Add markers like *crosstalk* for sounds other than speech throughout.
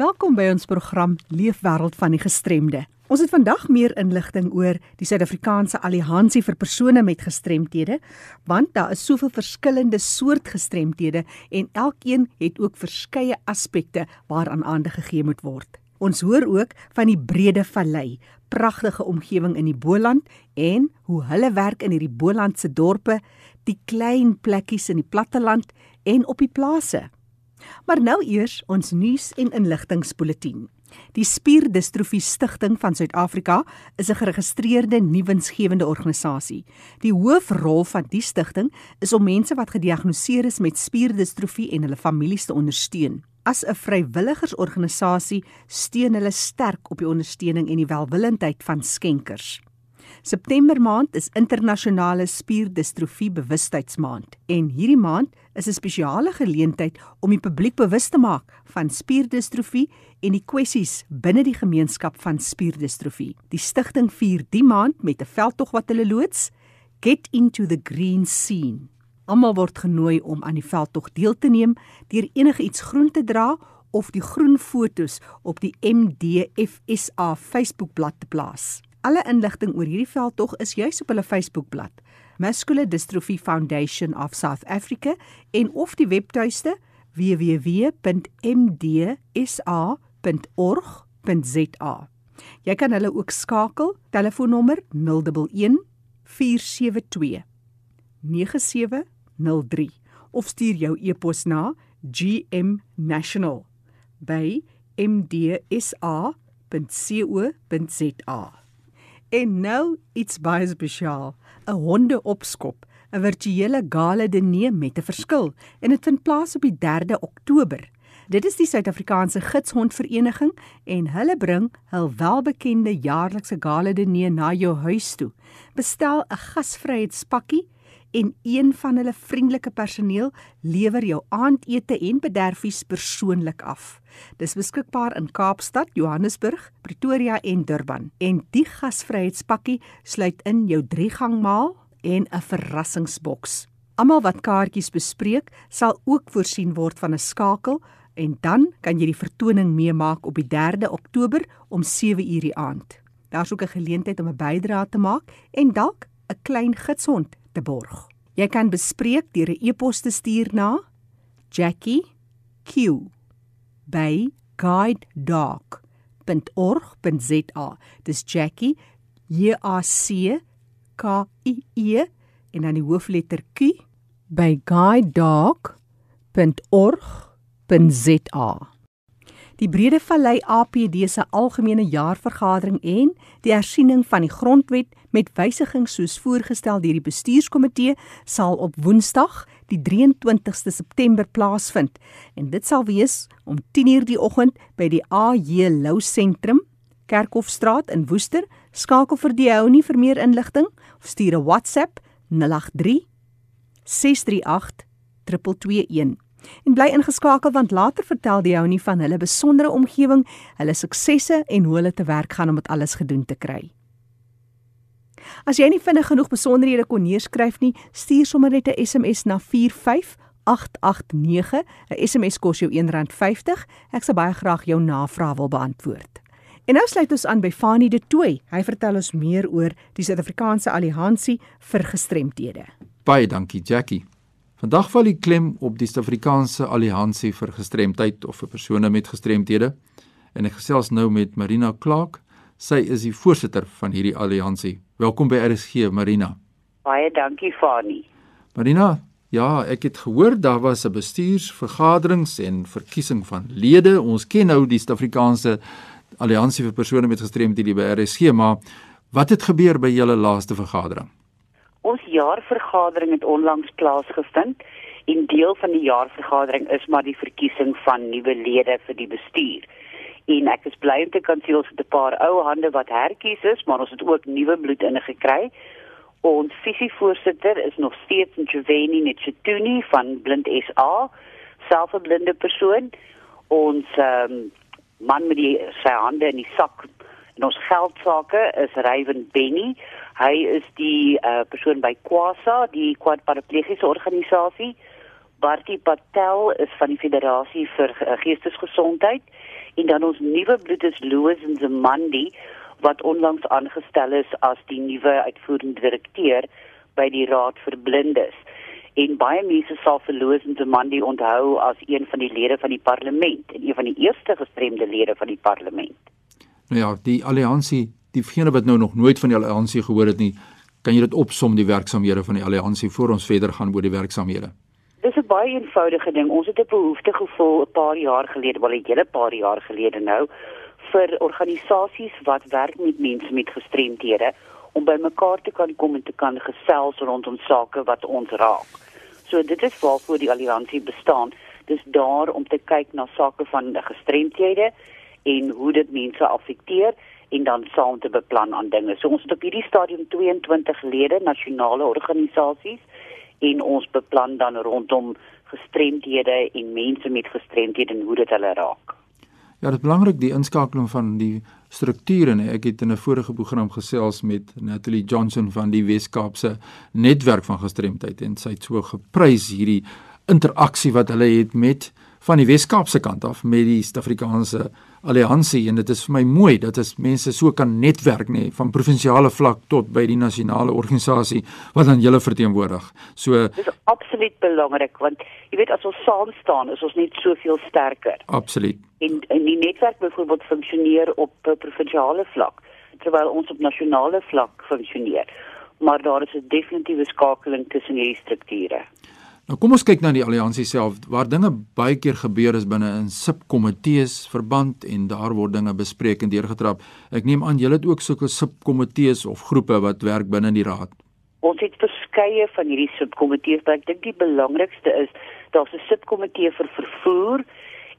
Welkom by ons program Leefwêreld van die Gestremde. Ons het vandag meer inligting oor die Suid-Afrikaanse Alliansie vir persone met gestremthede, want daar is soveel verskillende soort gestremthede en elkeen het ook verskeie aspekte waaraan aandag gegee moet word. Ons hoor ook van die Brede Vallei, pragtige omgewing in die Boland en hoe hulle werk in hierdie Bolandse dorpe, die klein plekkies in die platteland en op die plase. Maar nou eers ons nuus en inligtingspulsatie. Die Spierdistrofie Stichting van Suid-Afrika is 'n geregistreerde nuwensgewende organisasie. Die hoofrol van die stigting is om mense wat gediagnoseer is met spierdistrofie en hulle families te ondersteun. As 'n vrywilligersorganisasie steun hulle sterk op die ondersteuning en die welwillendheid van skenkers. September maand is internasionale spierdistrofie bewustheidsmaand en hierdie maand is 'n spesiale geleentheid om die publiek bewus te maak van spierdistrofie en die kwessies binne die gemeenskap van spierdistrofie. Die stigting vier die maand met 'n veldtog wat hulle loods, Get into the Green Scene. Almal word genooi om aan die veldtog deel te neem deur enigiets groen te dra of die groen fotos op die MDFSA Facebookblad te plaas. Alle inligting oor hierdie veldtog is juis op hulle Facebookblad, Muscular Dystrophy Foundation of South Africa en of die webtuiste www.mdsa.org.za. Jy kan hulle ook skakel, telefoonnommer 011 472 9703 of stuur jou e-pos na gmnational@mdsa.co.za. En nou iets baie spesiaal, 'n hondeopskop, 'n virtuele gala diner met 'n verskil en dit vind plaas op die 3de Oktober. Dit is die Suid-Afrikaanse Gidshondvereniging en hulle bring hul welbekende jaarlikse gala diner na jou huis toe. Bestel 'n gasvryheidspakkie en een van hulle vriendelike personeel lewer jou aandete en bederfies persoonlik af. Dis beskikbaar in Kaapstad, Johannesburg, Pretoria en Durban. En die gasvryheidspakkie sluit in jou 3-gangmaal en 'n verrassingsboks. Almal wat kaartjies bespreek, sal ook voorsien word van 'n skakel en dan kan jy die vertoning meemaak op die 3de Oktober om 7:00 die aand. Daar's ook 'n geleentheid om 'n bydrae te maak en dalk 'n klein gidshond te borg. Jy kan bespreek deur 'n e-pos te stuur na jackie@guidedog.org.za. Dis Jackie J A C K I E en dan die hoofletter Q by guidedog.org.za. Die Brede Vallei APD se algemene jaarvergadering en die hersiening van die grondwet met wysigings soos voorgestel deur die bestuurskomitee sal op Woensdag, die 23ste September plaasvind en dit sal wees om 10:00 die oggend by die AJ Lou sentrum, Kerkhofstraat in Woester. Skakel vir die hou nie vir meer inligting of stuur 'n WhatsApp 083 638 221 En bly ingeskakel want later vertel die Jounie van hulle besondere omgewing, hulle suksesse en hoe hulle te werk gaan om dit alles gedoen te kry. As jy nie vinnig genoeg besonderhede kon neerskryf nie, stuur sommer net 'n SMS na 45889. 'n SMS kos jou R1.50. Ek sal baie graag jou navraag wil beantwoord. En nou sluit ons aan by Fanie De Tooy. Hy vertel ons meer oor die Suid-Afrikaanse Alliansie vir Gestremthede. Baie dankie, Jackie. Vandag val die klem op die Suid-Afrikaanse Alliansie vir Gestremdheid of vir persone met gestremthede. En ek gesels nou met Marina Clark. Sy is die voorsitter van hierdie alliansie. Welkom by RSG, Marina. Baie dankie, Fani. Marina, ja, ek het gehoor daar was 'n bestuursvergaderings en verkiesing van lede. Ons ken nou die Suid-Afrikaanse Alliansie vir persone met gestremthede by RSG, maar wat het gebeur by julle laaste vergadering? Ons jaarvergadering het onlangs plaasgevind en deel van die jaarvergadering is maar die verkiesing van nuwe lede vir die bestuur. En ek is bly om te kan sê ons het 'n paar ou hande wat herkies is, maar ons het ook nuwe bloed ingekry. Ons visievoorsitter is nog steeds Njveni Nchituni van Blind SA, self 'n blinde persoon. Ons um, man met die sy hande in die sak in ons geldsaake is Ryan Benny. Hy is die uh, persoon by Kwasa, die kwadparaplegiese organisasie. Bartie Patel is van die Federasie vir uh, Geestesgesondheid en dan ons nuwe bloed is Louis Nzimandi wat onlangs aangestel is as die nuwe uitvoerende direkteur by die Raad vir Blindes. En baie mense sal verloos en Zamandi onthou as een van die lede van die parlement en een van die eerste gestremde lede van die parlement. Nou ja, die alliansie, diegene wat nou nog nooit van die alliansie gehoor het nie, kan jy dit opsom die werksamehede van die alliansie voor ons verder gaan oor die werksamehede? Dis 'n baie eenvoudige ding. Ons het 'n behoefte gevoel 'n paar jaar gelede, wel 'n hele paar jaar gelede nou, vir organisasies wat werk met mense met gestremthede om by mekaar te kan kom en te kan gesels rondom sake wat ons raak. So dit is waarvoor die alliansie bestaan. Dis daar om te kyk na sake van gestremthede en hoe dit mense affekteer en dan saam te beplan aan dinge. So ons het op hierdie stadium 22 lede nasionale organisasies en ons beplan dan rondom gestremthede en mense met gestremthede en hoe dit hulle raak. Ja, dit is belangrik die inskakeling van die strukture en ek het in 'n vorige program gesels met Natalie Johnson van die Weskaapse netwerk van gestremdheid en sy het so geprys hierdie interaksie wat hulle het met van die Weskaapse kant af met die Suid-Afrikaanse alliansie en dit is vir my mooi dat as mense so kan netwerk nê van provinsiale vlak tot by die nasionale organisasie wat dan julle verteenwoordig. So Dit is absoluut belangrik want jy weet as ons saam staan is ons net soveel sterker. Absoluut. En, en die netwerk byvoorbeeld funksioneer op provinsiale vlak terwyl ons op nasionale vlak funksioneer. Maar daar is 'n definitiewe skakeling tussen hierdie strukture. Nou kom ons kyk na die alliansie self waar dinge baie keer gebeur is binne in subkomitees verband en daar word dinge bespreek en deurgetrap. Ek neem aan julle het ook sulke subkomitees of groepe wat werk binne die raad. Ons het verskeie van hierdie subkomitees, maar ek dink die belangrikste is daar's 'n subkomitee vir vervoer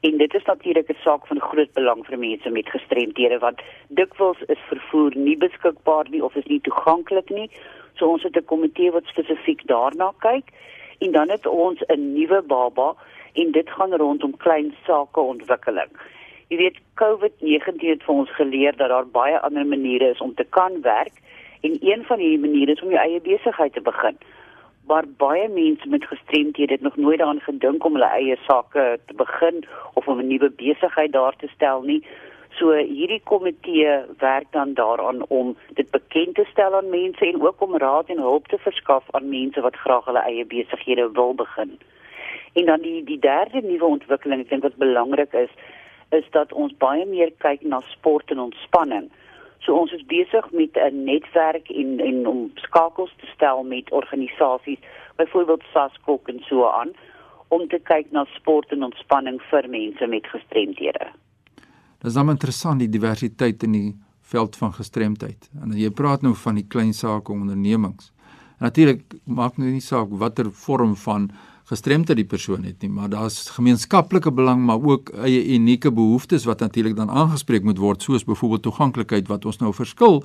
en dit is natuurlik 'n saak van groot belang vir mense met gestremthede want dikwels is vervoer nie beskikbaar nie of is nie toeganklik nie. So ons het 'n komitee wat spesifiek daarna kyk en dan het ons 'n nuwe baba en dit gaan rondom klein sake ontwikkeling. Jy weet COVID-19 het vir ons geleer dat daar baie ander maniere is om te kan werk en een van hierdie maniere is om jou eie besigheid te begin. Maar baie mense met gestremdhede het nog nooit daaraan gedink om hulle eie sake te begin of om 'n nuwe besigheid daar te stel nie. So hierdie komitee werk dan daaraan om dit bekend te stel aan mense en ook om raad en hulp te verskaf aan mense wat graag hulle eie besighede wil begin. En dan die die derde nuwe ontwikkeling, ek dink wat belangrik is, is dat ons baie meer kyk na sport en ontspanning. So ons is besig met 'n netwerk en en om skakels te stel met organisasies, byvoorbeeld SASKOK en so aan, om te kyk na sport en ontspanning vir mense met gestremdhede. Dit is dan interessant die diversiteit in die veld van gestremdheid. En jy praat nou van die klein sake ondernemings. Natuurlik maak nou nie saak watter vorm van gestremdheid die persoon het nie, maar daar's gemeenskaplike belang maar ook eie unieke behoeftes wat natuurlik dan aangespreek moet word, soos byvoorbeeld toeganklikheid wat ons nou verskil.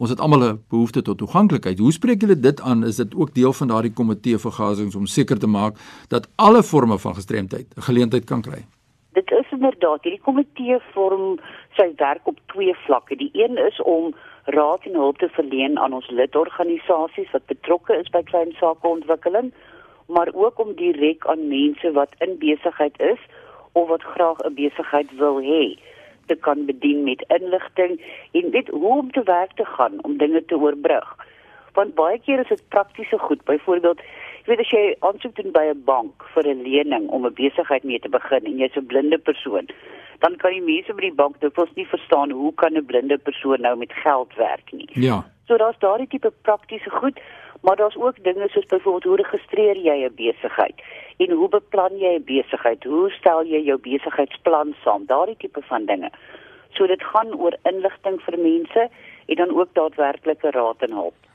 Ons het almal 'n behoefte tot toeganklikheid. Hoe spreek julle dit aan? Is dit ook deel van daardie komitee vergaderings om seker te maak dat alle forme van gestremdheid 'n geleentheid kan kry? Dit inderdaad hierdie komitee vorm sy werk op twee vlakke. Die een is om raad en hulp te verleen aan ons lidorganisasies wat betrokke is by klein sake ontwikkeling, maar ook om direk aan mense wat in besigheid is of wat graag 'n besigheid wil hê te kan bedien met inligting en weet hoe om te werk te gaan om dinge te oorbrug. Want baie keer is dit praktiese goed, byvoorbeeld Jy weet as jy aansoek doen by 'n bank vir 'n lening om 'n besigheid mee te begin en jy's 'n blinde persoon, dan kan die mense by die bank dikwels nie verstaan hoe kan 'n blinde persoon nou met geld werk nie. Ja. So daar's daardie tipe praktiese goed, maar daar's ook dinge soos byvoorbeeld hoe registreer jy 'n besigheid en hoe beplan jy 'n besigheid? Hoe stel jy jou besigheidsplan saam? Daardie tipe van dinge. So dit gaan oor inligting vir mense en dan ook daadwerklike raad en hulp.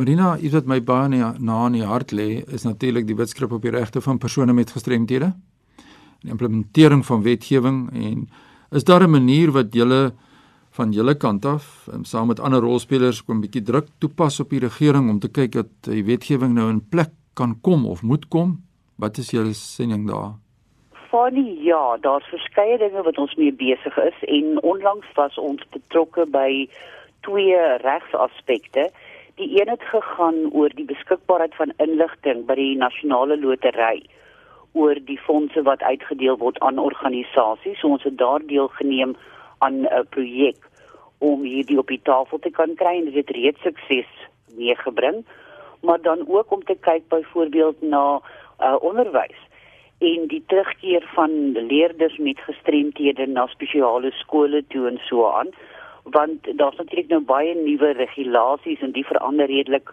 Marina, iets wat my baie na in die hart lê, is natuurlik die wetskrip op die regte van persone met gestremthede. Die implementering van wetgewing en is daar 'n manier wat julle van julle kant af, saam met ander rolspelers, kom 'n bietjie druk toepas op die regering om te kyk dat die wetgewing nou in plek kan kom of moet kom? Wat is julle siening daar? Funny, ja, daar's verskeie dinge wat ons mee besig is en onlangs was ons betrokke by twee regsaspekte. Die een het gegaan oor die beskikbaarheid van inligting by die nasionale lotery oor die fondse wat uitgedeel word aan organisasies. So ons het daar deelgeneem aan 'n projek om hierdie op die tafel te kan kry en dit het reeds sukses meegebring. Maar dan ook om te kyk byvoorbeeld na uh, onderwys en die terugkeer van leerders met gestremthede na spesiale skole toe en so aan want daar's natuurlik nou baie nuwe regulasies en die verander redelik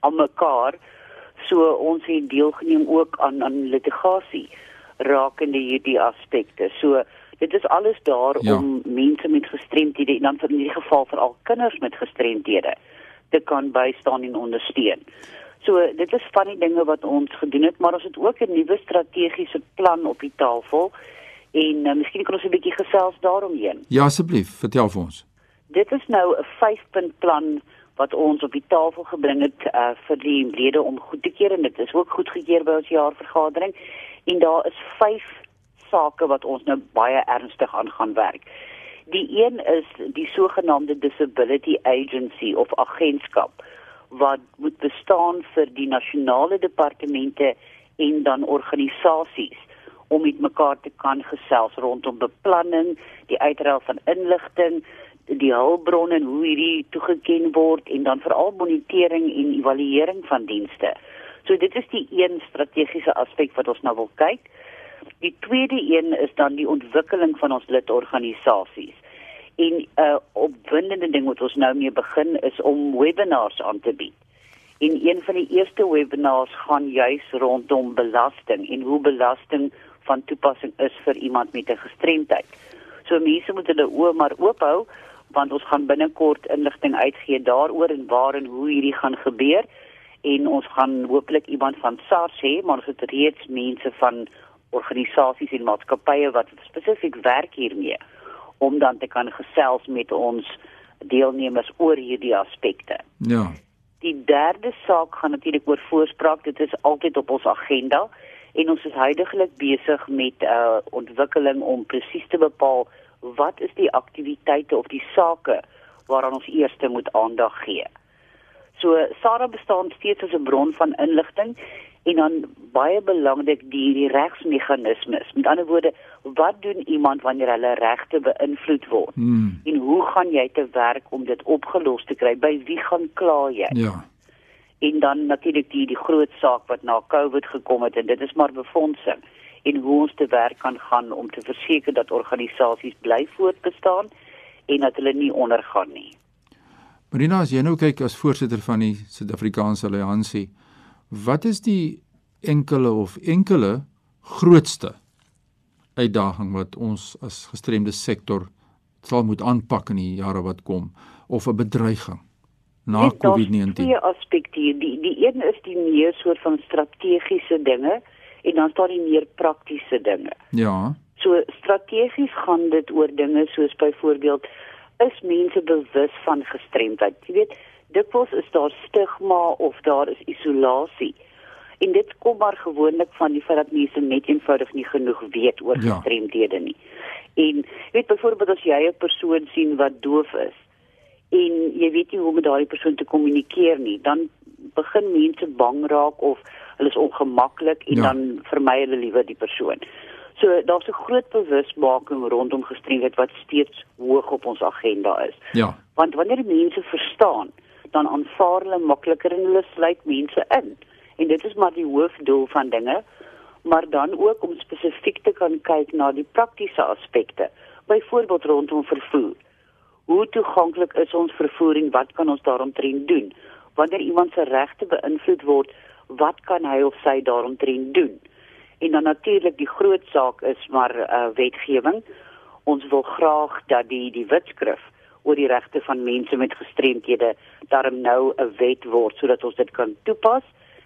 aan mekaar so ons het deelgeneem ook aan aan litigasie rakende hierdie aspekte so dit is alles daar ja. om mense met gestremthede en dan in hierdie geval veral kinders met gestremthede te kan bystaan en ondersteun So dit is van die dinge wat ons gedoen het, maar ons het ook 'n nuwe strategiese plan op die tafel en uh, miskien kan ons 'n bietjie gesels daaromheen. Ja asseblief, vertel vir ons. Dit is nou 'n 5-punt plan wat ons op die tafel gebring het uh, vir die lede om goed te keer en dit is ook goedgekeur by ons jaarvergadering en daar is 5 sake wat ons nou baie ernstig aan gaan werk. Die een is die sogenaamde disability agency of agentskap wat moet bestaan vir die nasionale departemente en dan organisasies om met mekaar te kan gesels rondom beplanning, die uitruil van inligting, die hulpbronne en hoe hierdie toegeken word en dan veral monitering en evaluering van dienste. So dit is die een strategiese aspek wat ons nou wil kyk. Die tweede een is dan die ontwikkeling van ons lidorganisasies. En 'n uh, opwindende ding wat ons nou mee begin is om webinars aan te bied. En een van die eerste webinars gaan juis rondom belasting en hoe belasting van toepassing is vir iemand met 'n gestremdheid. So mense moet hulle oë maar oop hou want ons gaan binnekort inligting uitgee daaroor en waar en hoe hierdie gaan gebeur en ons gaan hopelik iemand van SARS hê maar ons het reeds mense van organisasies en maatskappye wat spesifiek werk hiermee om dan te kan gesels met ons deelnemers oor hierdie aspekte. Ja. Die derde saak gaan natuurlik oor voorspraak. Dit is altyd op ons agenda en ons is heidaglik besig met 'n uh, ontwikkeling om presies te bepaal wat is die aktiwiteite of die sake waaraan ons eers moet aandag gee. So SARA bestaan steeds as 'n bron van inligting en dan baie belangrik die die regsmeganismes. Met ander woorde, wat doen iemand wanneer hulle regte beïnvloed word? Hmm. En hoe gaan jy te werk om dit opgelos te kry? By wie gaan kla jy? Ja. En dan natuurlik die die groot saak wat na COVID gekom het en dit is maar befondsing en hoe ons te werk kan gaan om te verseker dat organisasies bly voortbestaan en dat hulle nie ondergaan nie. Marina, as jy nou kyk as voorsitter van die Suid-Afrikaanse Alliansie, Wat is die enkele of enkele grootste uitdaging wat ons as gestremde sektor sal moet aanpak in die jare wat kom of 'n bedreiging na COVID-19? Die aspekte die die een is die meer soort van strategiese dinge en dan staan die meer praktiese dinge. Ja. So strategies gaan dit oor dinge soos byvoorbeeld is mense bewus van gestremdheid. Jy weet, dikwels is daar stigma of daar is isolasie. En dit kom maar gewoonlik van die feit dat mense net eenvoudig nie genoeg weet oor ja. gestremdhede nie. En weet byvoorbeeld as jy 'n persoon sien wat doof is en jy weet nie hoe om met daardie persoon te kommunikeer nie, dan begin mense bang raak of hulle is ongemaklik en ja. dan vermy hulle liewer die persoon. So daar's 'n groot bewusmaking rondom gestremdheid wat steeds hoog op ons agenda is. Ja. Want wanneer mense verstaan dan aanvaar hulle makliker en hulle sluit mense in. En dit is maar die hoofdoel van dinge, maar dan ook om spesifiek te kan kyk na die praktiese aspekte, byvoorbeeld rondom vervoer. Hoe toeganklik is ons vervoer en wat kan ons daaromtrent doen? Wanneer iemand se regte beïnvloed word, wat kan hy of sy daaromtrent doen? En dan natuurlik die groot saak is maar uh, wetgewing. Ons wil graag dat die die wetskrif oor die regte van mense met gestremthede daarom nou 'n wet word sodat ons dit kan toepas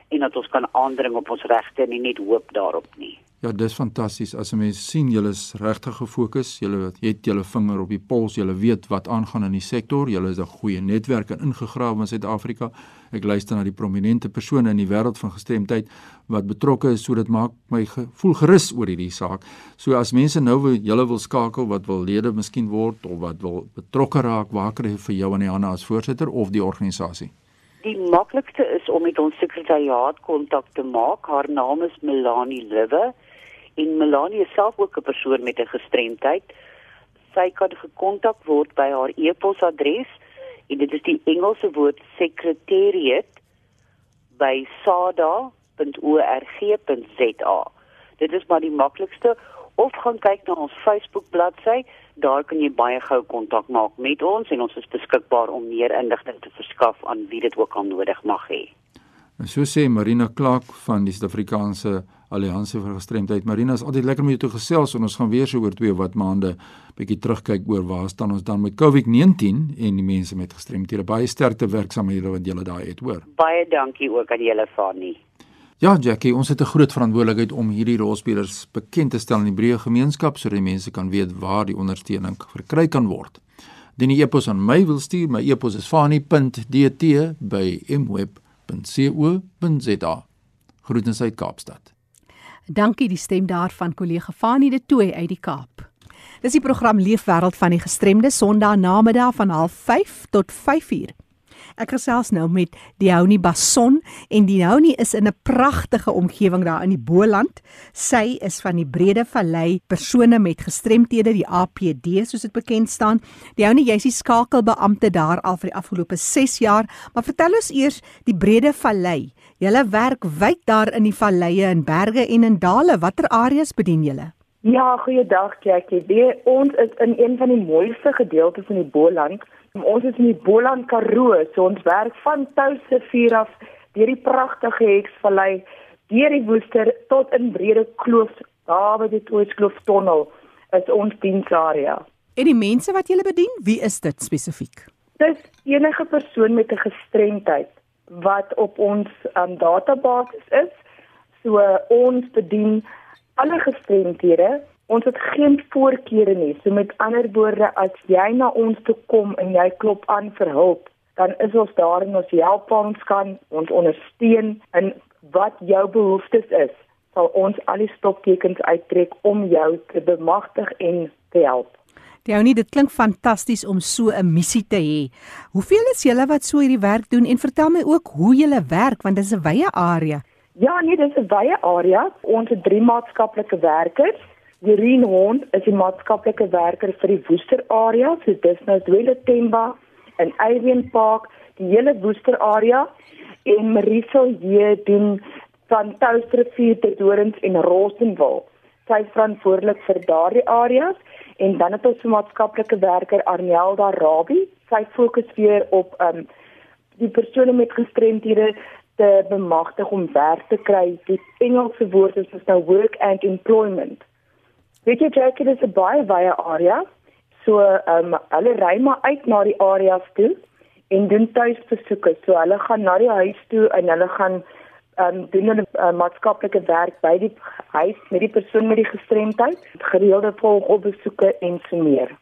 en dat ons kan aandring op ons regte en nie net hoop daarop nie. Ja, dis fantasties as 'n mens sien julle is regtig gefokus, julle het julle vinger op die pols, julle weet wat aangaan in die sektor, julle is 'n goeie netwerk en ingegrawe in Suid-Afrika. Ek luister na die prominente persone in die wêreld van gestremdheid wat betrokke is, so dit maak my gevoel gerus oor hierdie saak. So as mense nou wil julle wil skakel wat wil lede miskien word of wat wil betrokke raak, waar kry vir jou aan die hande as voorsitter of die organisasie? Die maklikste is om met ons sekretariaat kontak te maak. Haar naam is Melanie Liwe en Melanie is self ook 'n persoon met 'n gestremdheid. Sy kan gekontak word by haar e-posadres en dit is die Engelse woord secretariat by sada.org.za. Dit is maar die maklikste of gaan kyk na ons Facebook bladsy, daar kan jy baie gou kontak maak met ons en ons is beskikbaar om meer inligting te verskaf aan wie dit ook al nodig mag hê. So sê Marina Clark van die Suid-Afrikaanse Alliansie vir Gestremdheid. Marina, is altyd lekker om jou te gesels en ons gaan weer so oor twee wat maande bietjie terugkyk oor waar staan ons dan met COVID-19 en die mense met gestremdhede. Baie sterkte werksamehede wat julle daai het, hoor. Baie dankie ook aan julle Fanny. Ja, Jackie, ons het 'n groot verantwoordelikheid om hierdie rolspelers bekend te stel in die breë gemeenskap sodat die mense kan weet waar die ondersteuning verkry kan word. Dien die e-pos aan my wil stuur, my e-pos is fani.dt@mweb.co.za. Groetens uit Kaapstad. Dankie die stem daarvan kollega Fani de Tooi uit die Kaap. Dis die program Leefwêreld van die gestremde Sondag namiddag van 05:30 tot 5:00. Ek gesels nou met Dioni Bason en Dioni is in 'n pragtige omgewing daar in die Boland. Sy is van die Brede Vallei persone met gestremthede, die APD soos dit bekend staan. Dioni, jy's die skakelbeampte daar al vir die afgelope 6 jaar, maar vertel ons eers die Brede Vallei. Julle werk wyd daar in die valleie en berge en in dale. Watter areas bedien julle? Ja, goeiedag Jackie. Die, ons is in een van die mooiste gedeeltes van die Boland. Ons is in die Boland Karoo, so ons werk van Touwse vuur af deur die pragtige Heksvallei, deur die Woester tot in Brede Kloof, daar by die Toetskloof tonnel is ons diensarea. En die mense wat julle bedien, wie is dit spesifiek? Dis enige persoon met 'n gestremdheid wat op ons um, database is. So uh, ons bedien alle gestremdhede Ons het geen voorkeure nie. So met ander woorde, as jy na ons toe kom en jy klop aan vir hulp, dan is ons daar en ons help ons kan ons ondersteun in wat jou behoeftes is. Sal ons al die stoptekens uittrek om jou te bemagtig en te help. Diony, dit klink fantasties om so 'n missie te hê. Hoeveel is julle wat so hierdie werk doen en vertel my ook hoe julle werk want dit is 'n wye area. Ja, nee, dit is 'n wye area. Ons het drie maatskaplike werkers Irene Hond is die maatskaplike werker vir die Woester area, so dis nou Dwele Temba en Avian Park, die hele Woester area en Marisol hier doen van Touwsrivier te Dorings en Rosenwil. Sy is verantwoordelik vir daardie areas en dan het ons 'n maatskaplike werker Arnelda Rabbi. Sy fokus weer op um die persone met gestremdhede te bemagtig om werk te kry. Die Engelse woord is nou work and employment. Weet jy Jackie, dit is 'n baie baie area. So, ehm um, hulle ry maar uit na die areas toe en doen tuisbesoeke. So hulle gaan na die huis toe en hulle gaan ehm um, doen hulle uh, maatskaplike werk by die huis met die persoon met die gestremdheid, gereelde volgopbesoeke en so meer.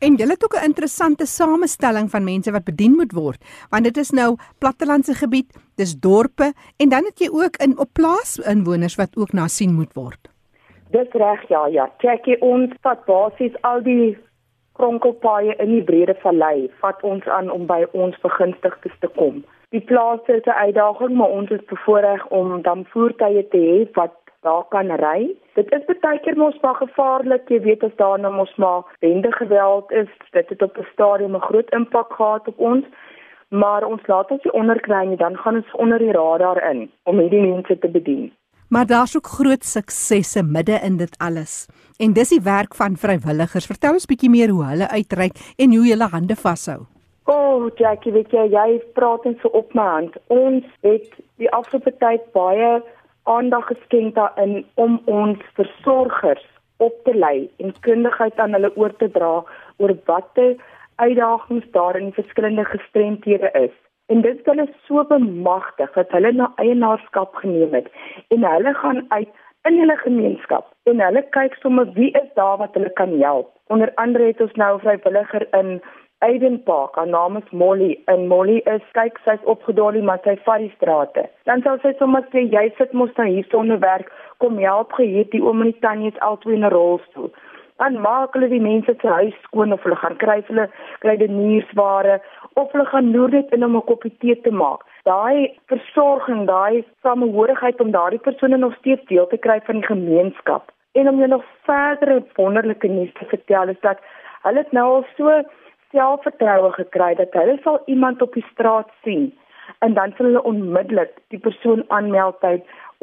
En julle het ook 'n interessante samestelling van mense wat bedien moet word, want dit is nou plattelandse gebied, dis dorpe en dan het jy ook in op plaas inwoners wat ook na sien moet word. Dis reg ja ja. Kykie ons vat basies al die kronkelpaaie in die breede vallei vat ons aan om by ons begunstigdes te kom. Die plase is 'n uitdaging, maar ons is bevoorreg om dan voertuie te hê wat daar kan ry. Dit is baie keer mos maar gevaarlik, jy weet as daar nou mos maar bende geweld is, dit het op 'n stadium 'n groot impak gehad op ons. Maar ons laat ons nie onderkry nie, dan gaan ons onder die radar in om hierdie mense te bedien. Maar daar's ook groot suksesse midde in dit alles. En dis die werk van vrywilligers. Vertel ons bietjie meer hoe hulle uitreik en hoe hulle hande vashou. Oh, Jackie, weet jy, jy praat net so op my hand. Ons het die afgelope tyd baie aandag geskenk daarin om ons versorgers op te lei en kundigheid aan hulle oor te dra oor watter uitdagings daar in verskillende gestremthede is. En dit is hulle so bemagtig dat hulle na eienaarskap geneem het en hulle gaan uit in hulle gemeenskap en hulle kyk sommer wie is daar wat hulle kan help. Onder andere het ons nou 'n vrywilliger in Aiden Park, haar naam is Molly. En Molly is kyk sy's opgedaal maar sy vat die strate. Dan sal sy sommer sê jy sit mos nou hier sonder werk, kom help geheer die oom en die tannie is albei in 'n rolstoel dan maak hulle die mense se huis skoon of hulle gaan kry hulle kry die nuusware of hulle gaan loer dit in om 'n koppie tee te maak. daai versorging, daai samehorigheid om daardie persone nog steeds deel te kry van die gemeenskap. En om jou nog verdere wonderlike nuus te vertel is dat hulle nou al so selfvertroue gekry dat hulle sal iemand op die straat sien en dan sal hulle onmiddellik die persoon aanmeld by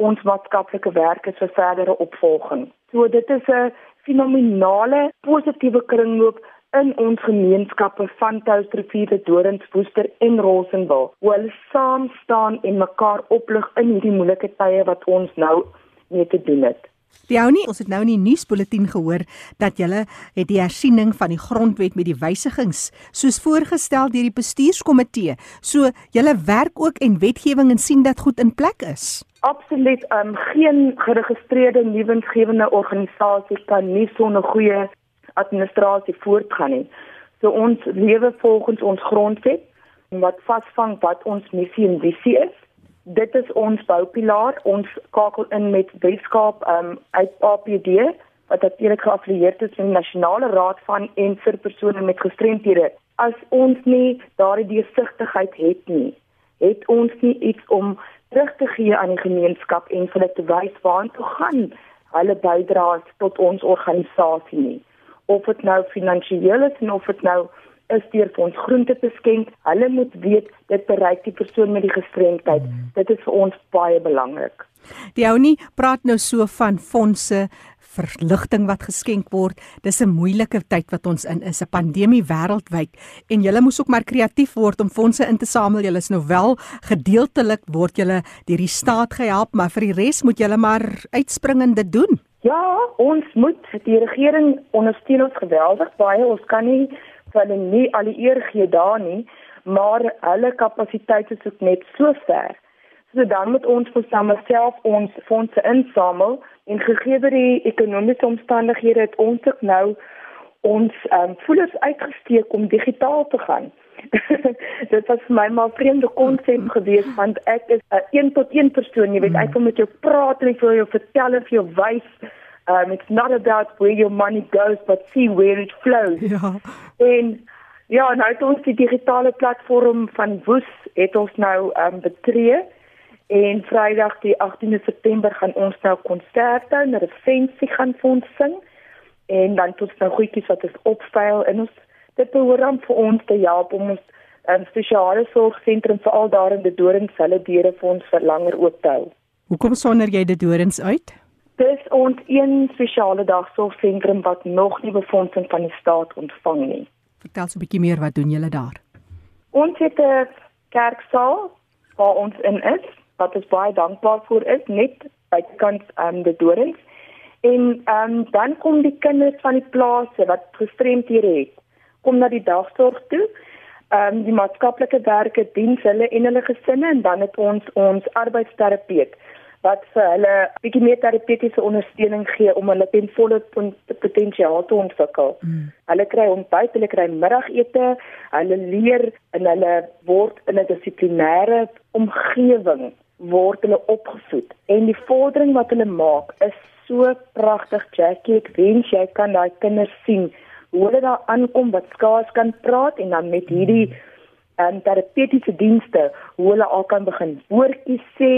ons maatskaplike werkers vir verdere opvolging. So dit is 'n fenominale positiewe kringloop in ons gemeenskappe van Touwsrivier, Dorings, Woester en Rosenwil. Hoe hulle saam staan en mekaar oplig in hierdie moeilike tye wat ons nou mee te doen het. Leonie, ons het nou in die nuusbulletin gehoor dat julle het die hersiening van die grondwet met die wysigings soos voorgestel deur die bestuurskomitee. So julle werk ook en wetgewing en sien dat goed in plek is. Absoluut, um, geen geregistreerde nuwensgewende organisasie kan nie sonder goeie administrasie voortgaan nie. So ons lewe volgens ons grondwet wat vasvang wat ons missie en visie is dit is ons boupilaar. Ons skakel in met Weskaap um, uit APD wat natuurlik geaffilieer is met die Nasionale Raad van en vir persone met gestremthede. As ons nie daardie deursigtigheid het nie, het ons nie iets om terug te gee aan die gemeenskap en vir hulle te wys waartoe gaan hulle bydraes tot ons organisasie nie. Of dit nou finansiëel is of dit nou is deur vir ons groente te skenk. Hulle moet weet dit bereik die persoon met die gestremdheid. Mm. Dit is vir ons baie belangrik. Die ou nie praat nou so van fondse verligting wat geskenk word. Dis 'n moeilike tyd wat ons in is, 'n pandemie wêreldwyd en julle moes ook maar kreatief word om fondse in te samel. Julle is nou wel gedeeltelik word julle deur die staat gehelp, maar vir die res moet julle maar uitspring en dit doen. Ja, ons moet die regering ondersteun ons geweldig baie. Ons kan nie hulle nie al die eer gee daar nie, maar hulle kapasiteite is ook net so ver. So dan moet ons vir self ons fondse insamel en gegee die ekonomiese omstandighede het ons ook nou ons um, voelers uitgesteek om digitaal te gaan. *laughs* dit was vir my maar 'n vreemde konsep geweest want ek is 'n een tot een persoon, jy weet, ek wil met jou praat en ek wil jou vertel en vir jou wys Um it's not about where your money goes but see where it flows. *laughs* Ja. En ja, nou het ons die digitale platform van Woes het ons nou um betree en Vrydag die 18de September gaan ons nou konserte en 'n resensie gaan vir ons sing en dan tot nou goedjies wat ons opstyl en ons dit behoort dan vir ons te help om ons um, spesiale sorgsentrum vir al daar in die Dorings hulle deure vir ons vir langer oop te hou. Hoekom sonder jy die Dorings uit? Dis ons een spesiale dagsorgsentrum wat nog nie befondsing van die staat ontvang nie. Vertel so 'n bietjie meer wat doen julle daar? Ons het 'n kerksaal waar ons in is, wat ons baie dankbaar vir is, net bykans aan um, die dorings. En um, dan kom die kinders van die plase wat gestremdhede het, kom na die dagsorg toe. Ehm um, die maatskaplike werke dien hulle en hulle gesinne en dan het ons ons arbeidsterapeut wat vir hulle bietjie meer terapeutiese ondersteuning gee om hulle ten volle potensiaal te ontwikkel. Mm. Hulle kry ontbyt, hulle kry middagete, hulle leer en hulle word in 'n dissiplinêre omgewing word hulle opgevoed. En die vordering wat hulle maak is so pragtig, Jackie. Ek wens jy kan daai kinders sien hoe hulle daar aankom wat skaars kan praat en dan met hierdie en terapeutiese dienste hoe hulle al kan begin woordjies sê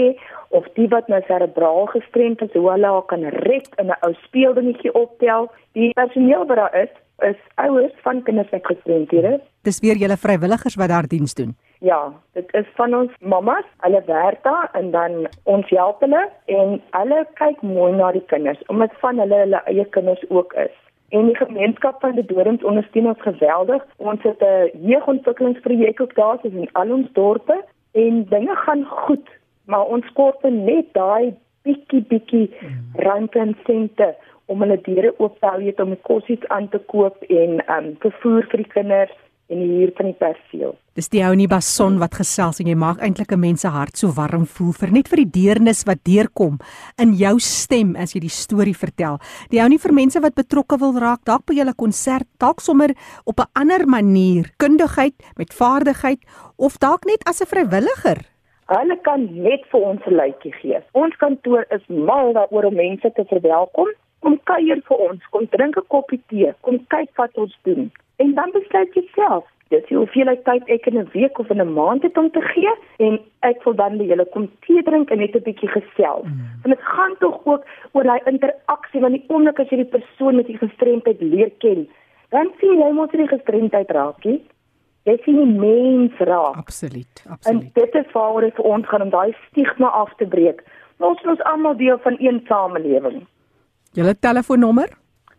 of die wat nou serebraal gestremd is hoe hulle al kan red in 'n ou speeldingetjie optel. Die personeel wat daar is, is ouers van kinders met gestremdhede. Dis weer julle vrywilligers wat daar diens doen. Ja, dit is van ons mammas. Hulle werk daar en dan ons help hulle en hulle kyk mooi na die kinders omdat van hulle hulle eie kinders ook is. En die gemeenskap van die Dorings ondersteun ons geweldig. Ons het 'n jeugontwikkelingsprojek ook daar in al ons dorpe en dinge gaan goed, maar ons kort net daai bietjie bietjie rand en sente om hulle deure oop te hou om kosse aan te koop en um vervoer vir die kinders en die huur van die perseel. Dis die ou nie bason wat gesels en jy maak eintlik 'n mens se hart so warm voel vir net vir die deernis wat deurkom in jou stem as jy die storie vertel. Die ou nie vir mense wat betrokke wil raak dalk by julle konsert, dalk sommer op 'n ander manier, kundigheid met vaardigheid of dalk net as 'n vrywilliger. Hulle kan net vir ons 'n luitjie gee. Ons kantoor is mal daaroor om mense te verwelkom. Kom kuier vir ons, kom drink 'n koppie tee, kom kyk wat ons doen en dan besluit jy self Dis die hoeveelheid tyd ek in 'n week of in 'n maand het om te gee en ek wil dan by julle kom tee drink en net 'n bietjie gesels. Mm. Want dit gaan tog ook oor daai interaksie want die oomblik as jy die persoon met die gestremdheid leer ken, dan sien jy mos nie gestremdheid raak nie. Jy sien die mens raak. Absoluut, En absoluut. dit is waaroor dit vir ons gaan om daai stigma af te breek. Ons is ons almal deel van een samelewing. Julle telefoonnommer?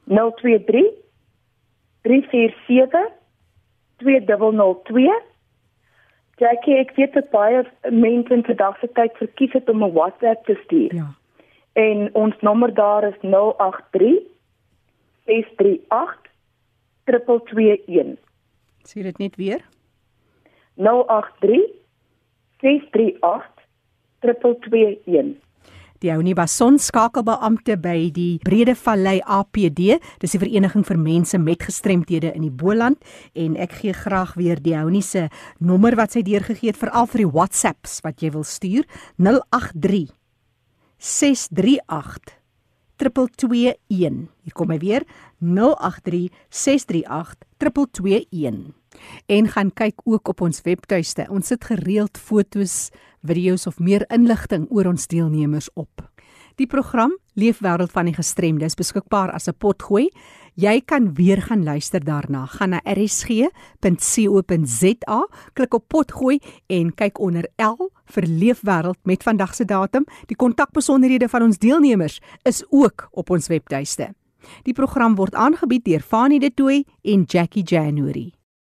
023 347 2002 Jackie, ek weet dat baie mense in vandag se tyd verkies het om 'n WhatsApp te stuur. Ja. En ons nommer daar is 083 638 221. Sê dit net weer. 083 638 221. Die Ounie Bason skakelbeampte by die Brede Vallei APD, dis die vereniging vir mense met gestremthede in die Boland en ek gee graag weer die Ounie se nommer wat sy deurgegee het veral vir die WhatsApps wat jy wil stuur 083 638 221. Hier kom hy weer 083 638 221. En gaan kyk ook op ons webtuiste. Ons sit gereeld fotos, video's of meer inligting oor ons deelnemers op. Die program Leefwêreld van die Gestremdes beskikbaar as 'n potgooi. Jy kan weer gaan luister daarna. Gaan na rsg.co.za, klik op potgooi en kyk onder L vir Leefwêreld met vandag se datum. Die kontakbesonderhede van ons deelnemers is ook op ons webtuiste. Die program word aangebied deur Fanie De Tooy en Jackie January.